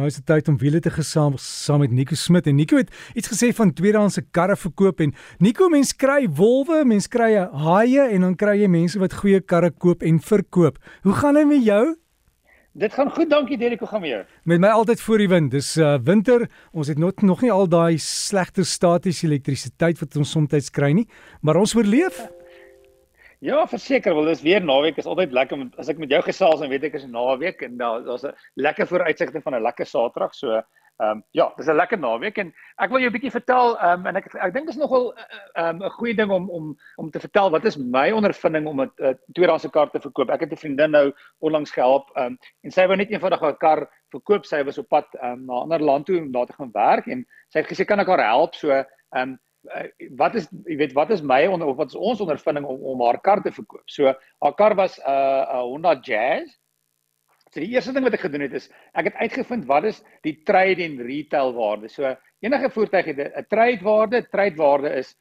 Nou is dit tyd om wiele te gesam saam met Nico Smit en Nico het iets gesê van tweedehandse karre verkoop en Nico mens kry wolwe, mens kry haie en dan kry jy mense wat goeie karre koop en verkoop. Hoe gaan dit met jou? Dit gaan goed, dankie Derek, hoe gaan met jou? Met my altyd voor die wind. Dis uh winter. Ons het nog nog nie al daai slegte statiese elektrisiteit wat ons soms kry nie, maar ons oorleef. Ja, verseker, wel dis weer naweek is altyd lekker as ek met jou gesels en weet ek is 'n naweek en daar daar's 'n lekker vooruitsigte van 'n lekker Saterdag. So, ehm um, ja, dis 'n lekker naweek en ek wil jou 'n bietjie vertel ehm um, en ek ek dink is nogal eh, eh, ehm um, 'n goeie ding om om om te vertel wat is my ondervinding om 'n tweedehandse kar te verkoop. Ek het 'n vriendin nou onlangs gehelp ehm um, en sy wou net eenvoudig 'n kar verkoop. Sy was op pad ehm um, na 'n ander land toe om daar te gaan werk en sy het gesê kan ek haar help? So, ehm um, uh, wat is jy weet wat is my onder wat is ons ondervinding om om haar kar te verkoop. So haar kar was 'n uh, 'n Honda Jazz. So die eerste ding wat ek gedoen het is ek het uitgevind wat is die trade en retail waarde. So enige voertuig het 'n trade waarde, trade waarde is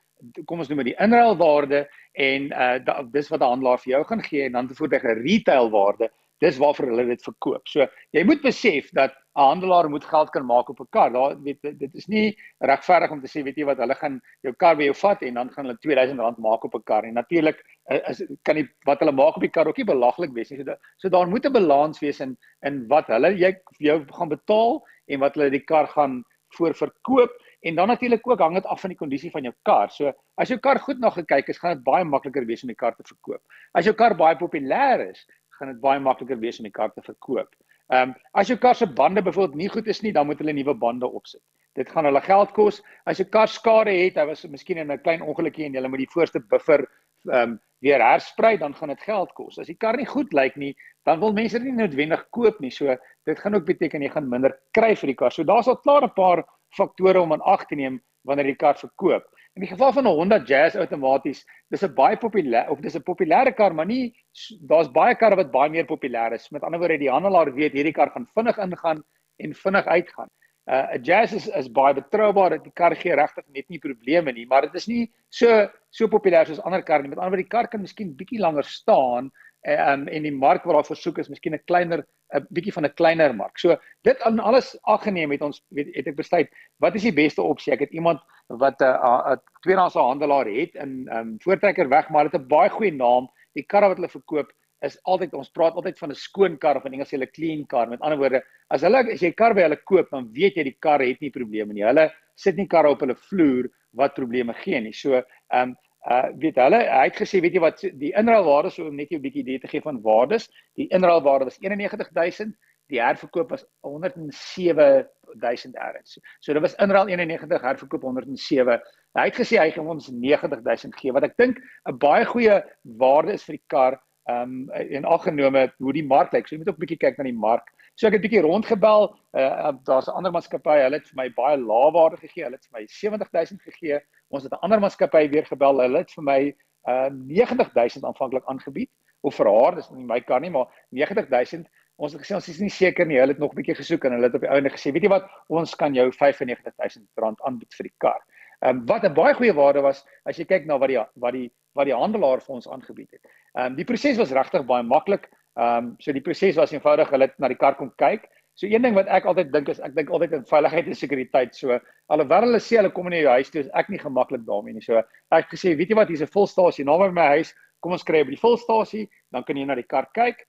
kom ons noem dit die inruilwaarde en uh da, dis wat 'n handelaar vir jou gaan gee en dan te voertuig 'n retail waarde dis waarvoor hulle dit verkoop. So jy moet besef dat 'n handelaar moet geld kan maak op 'n kar. Daar weet dit is nie regverdig om te sê weet jy wat hulle gaan jou kar by jou vat en dan gaan hulle R2000 maak op 'n kar. En natuurlik eh, is kan nie wat hulle maak op die kar ook nie belaglik wees nie. So, da, so daar moet 'n balans wees in in wat hulle jy jou gaan betaal en wat hulle die kar gaan voor verkoop en dan natuurlik ook hang dit af van die kondisie van jou kar. So as jou kar goed na gekyk is, gaan dit baie makliker wees om die kar te verkoop. As jou kar baie populêr is, gaan dit baie makliker wees om die kar te verkoop. Ehm um, as jou kar se bande byvoorbeeld nie goed is nie, dan moet hulle nuwe bande opsit. Dit gaan hulle geld kos. As jou kar skade het, hy was miskien in 'n klein ongelukkie en jy moet die voorste buffer ehm um, weer hersprei, dan gaan dit geld kos. As die kar nie goed lyk nie, dan wil mense dit nie noodwendig koop nie. So dit gaan ook beteken jy gaan minder kry vir die kar. So daar's al klaar 'n paar faktore om aan ag te neem wanneer jy die kar verkoop. In die geval van 'n Honda Jazz outomaties, dis 'n baie populêr of dis 'n populêre kar, maar nie daar's baie karre wat baie meer populêr is. Met ander woorde, die handelaar weet hierdie kar gaan vinnig ingaan en vinnig uitgaan. 'n uh, Jazz is is baie betroubaar. Die kar gee regtig net nie probleme nie, maar dit is nie so so populêr soos ander karre nie. Met ander woorde, die kar kan miskien bietjie langer staan um, en die mark waar daar versoek is miskien 'n kleiner 'n bietjie van 'n kleiner mark. So dit aan alles aggeneem het ons weet het ek besluit wat is die beste opsie? Ek het iemand wat 'n uh, 'n tweedehandse handelaar het in um Voortrekker weg, maar dit 'n baie goeie naam. Die karre wat hulle verkoop is altyd ons praat altyd van 'n skoon kar of in Engels hulle clean car. Met ander woorde, as hulle as jy kar by hulle koop, dan weet jy die kar het nie probleme nie. Hulle sit nie karre op hulle vloer wat probleme gee nie. So, um uh weet hulle hy het gesê weet jy wat die inruilwaarde so om net 'n bietjie idee te gee van waardes die inruilwaarde was 91000 die herverkoop was 107000 erns so dit was inruil 91 herverkoop 107 hy het gesê hy gaan ons 90000 gee wat ek dink 'n baie goeie waarde is vir die kar um en algenome hoe die mark lyk. So jy moet ook 'n bietjie kyk na die mark. So ek het 'n bietjie rondgebel uh, daar's 'n ander maatskappy hulle het vir my baie lae waarde gegee hulle het vir my 70000 gegee Ons het 'n ander maatskappy weer gebel. Hulle het vir my uh 90000 aanvanklik aangebied of vir haar, dis nie my kar nie, maar 90000. Ons het gesê ons is nie seker nie. Hulle het nog 'n bietjie gesoek en hulle het op die ouene gesê, weet jy wat, ons kan jou 95000 rand aanbied vir die kar. Ehm um, wat 'n baie goeie waarde was as jy kyk na wat die wat die wat die handelaar vir ons aangebied het. Ehm um, die proses was regtig baie maklik. Ehm um, so die proses was eenvoudig. Hulle het na die kar kom kyk. So een ding wat ek altyd dink is ek dink altyd aan veiligheid en sekuriteit. So alhoewel hulle sê hulle kom in jou huis toe, is ek nie gemaklik daarmee nie. So ek het gesê, weet jy wat, hier's 'n volstasie naby my huis. Kom ons kry by die volstasie, dan kan jy na die kar kyk.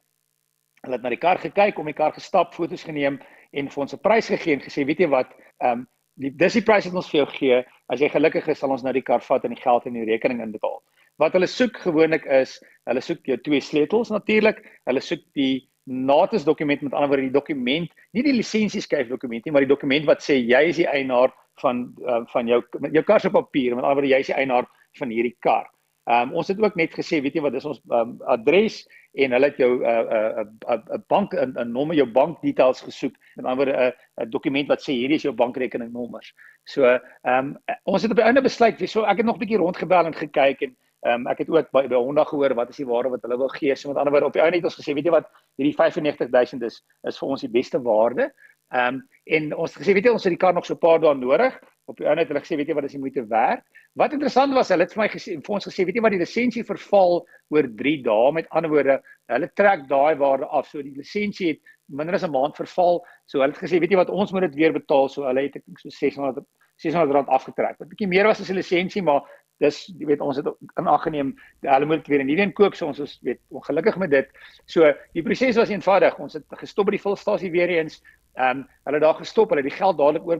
Hulle het na die kar gekyk, om die kar gestap, foto's geneem en vir ons 'n prys gegee en gesê, weet jy wat, ehm um, die dis die prys wat ons vir jou gee. As jy gelukkig is, sal ons nou die kar vat en die geld in die rekening inbetaal. Wat hulle soek gewoonlik is, hulle soek jou twee sleutels natuurlik. Hulle soek die natus dokument met ander woorde die dokument, nie die lisensieskyf dokument nie, maar die dokument wat sê jy is die eienaar van uh, van jou jou kar se papier, met ander woorde jy is die eienaar van hierdie kar. Ehm um, ons het ook net gesê, weet jy wat, dis ons um, adres en hulle het jou 'n uh, 'n uh, 'n uh, bank 'n uh, nommer jou bankdetails gesoek. Met ander woorde 'n uh, 'n dokument wat sê hierdie is jou bankrekeningnommers. So, ehm um, ons het op die einde besluit, so ek het nog 'n bietjie rondgebel en gekyk en Ehm um, ek het ook by, by Honda gehoor wat is die waarde wat hulle wil gee. So met ander woorde op die ou net ons gesê, weet jy wat, hierdie 95000 is is vir ons die beste waarde. Ehm um, en ons gesê, weet jy, ons het die kar nog so 'n paar dae nodig. Op die ou net hulle gesê, weet jy wat, is die moeite werd. Wat interessant was, hulle het vir my gesê vir ons gesê, weet jy wat, die lisensie verval oor 3 dae. Met ander woorde, hulle trek daai waarde af. So die lisensie het minder as 'n maand verval. So hulle het gesê, weet jy wat, ons moet dit weer betaal. So hulle het ek so 600 600 rand afgetrek. Wat bietjie meer was as 'n lisensie, maar dis jy weet ons het in ag geneem hulle moet weer 'n nuwe een koop so ons is weet ongelukkig met dit. So die proses was eenvoudig. Ons het gestop by die vulstasie weer eens. Ehm um, hulle daar gestop, hulle het die geld dadelik oor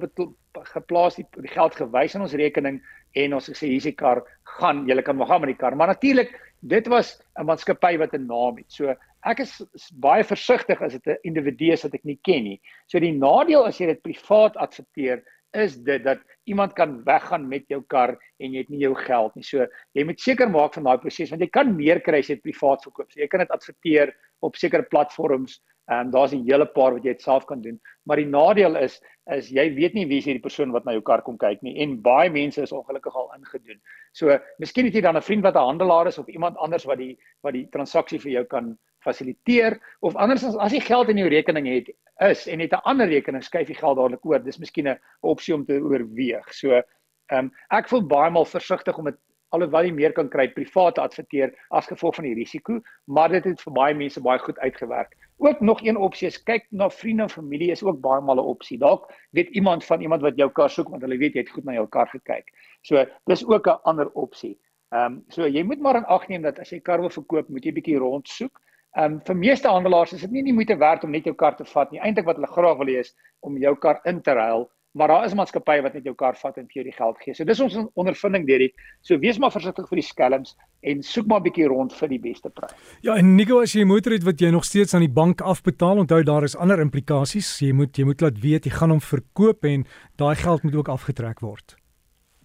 geplaas, die, die geld gewys in ons rekening en ons het gesê hier's die kar, gaan, julle kan maar gaan met die kar. Maar natuurlik, dit was 'n maatskappy wat 'n naam het. So ek is, is baie versigtig as dit 'n individu is wat ek nie ken nie. So die nadeel as jy dit privaat adverteer is dit dat iemand kan weggaan met jou kar en jy het nie jou geld nie. So jy moet seker maak van daai proses want jy kan meer kry as jy dit privaat verkoop. So jy kan dit adverteer op sekere platforms. Ehm um, daar's 'n hele paar wat jy dit self kan doen. Maar die nadeel is is jy weet nie wie is hierdie persoon wat na jou kar kom kyk nie en baie mense is ongelukkig al ingedoen. So miskien het jy dan 'n vriend wat 'n handelaar is of iemand anders wat die wat die transaksie vir jou kan fasiliteer of andersins as jy geld in jou rekening het is en het 'n ander rekening skuif jy geld dadelik oor. Dis miskien 'n opsie om te oorweeg. So ehm um, ek voel baie maal versigtig om dit alhoewel jy meer kan kry privaat adverteer as gevolg van die risiko maar dit het vir baie mense baie goed uitgewerk. Ook nog een opsie is kyk na vriende en familie is ook baie maal 'n opsie. Dalk weet iemand van iemand wat jou kar soek want hulle weet jy het goed na jou kar gekyk. So dis ook 'n ander opsie. Ehm um, so jy moet maar in ag neem dat as jy kar wil verkoop, moet jy bietjie rondsoek. Ehm um, vir meeste handelaars is dit nie die moeite werd om net jou kar te vat nie. Eintlik wat hulle graag wil hê is om jou kar in te ruil, maar daar is maatskappye wat net jou kar vat en vir jou die geld gee. So dis ons ondervinding Derek. So wees maar versigtig vir die skelms en soek maar 'n bietjie rond vir die beste prys. Ja, en Nico, as jy 'n motor het wat jy nog steeds aan die bank afbetaal, onthou daar is ander implikasies. Jy moet jy moet laat weet jy gaan hom verkoop en daai geld moet ook afgetrek word.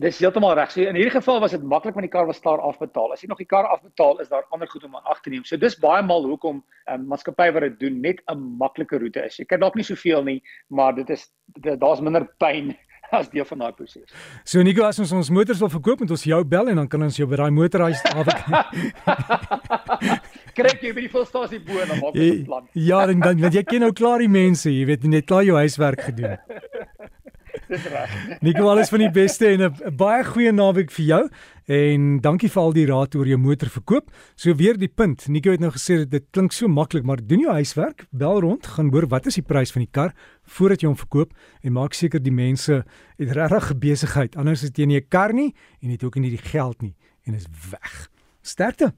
Dis heeltemal reg. So in hierdie geval was dit maklik want die kar was klaar afbetaal. As jy nog die kar afbetaal, is daar ander goed om aan ag te neem. So dis baie maal hoekom 'n um, ehm, maatskappy wat dit doen net 'n maklike roete is. Jy kan dalk nie soveel nie, maar dit is daar's minder pyn as deel van daai proses. So Nico, as ons ons motors wil verkoop, moet ons jou bel en dan kan ons jou by daai motorhuis af. Kry jy by die volstasie bo en dan maak ons 'n plan. Ja, dan dan jy ken nou klaar die mense, jy weet net klaar jou huiswerk gedoen. Dis reg. Nico, alles van die beste en 'n baie goeie naweek vir jou. En dankie vir al die raad oor jou motor verkoop. So weer die punt. Nico het nou gesê dit klink so maklik, maar doen jou huiswerk, bel rond, gaan hoor wat is die prys van die kar voordat jy hom verkoop en maak seker die mense het regtig besigheid. Anders is dit nie 'n kar nie en het ook nie die geld nie en is weg. Sterkte.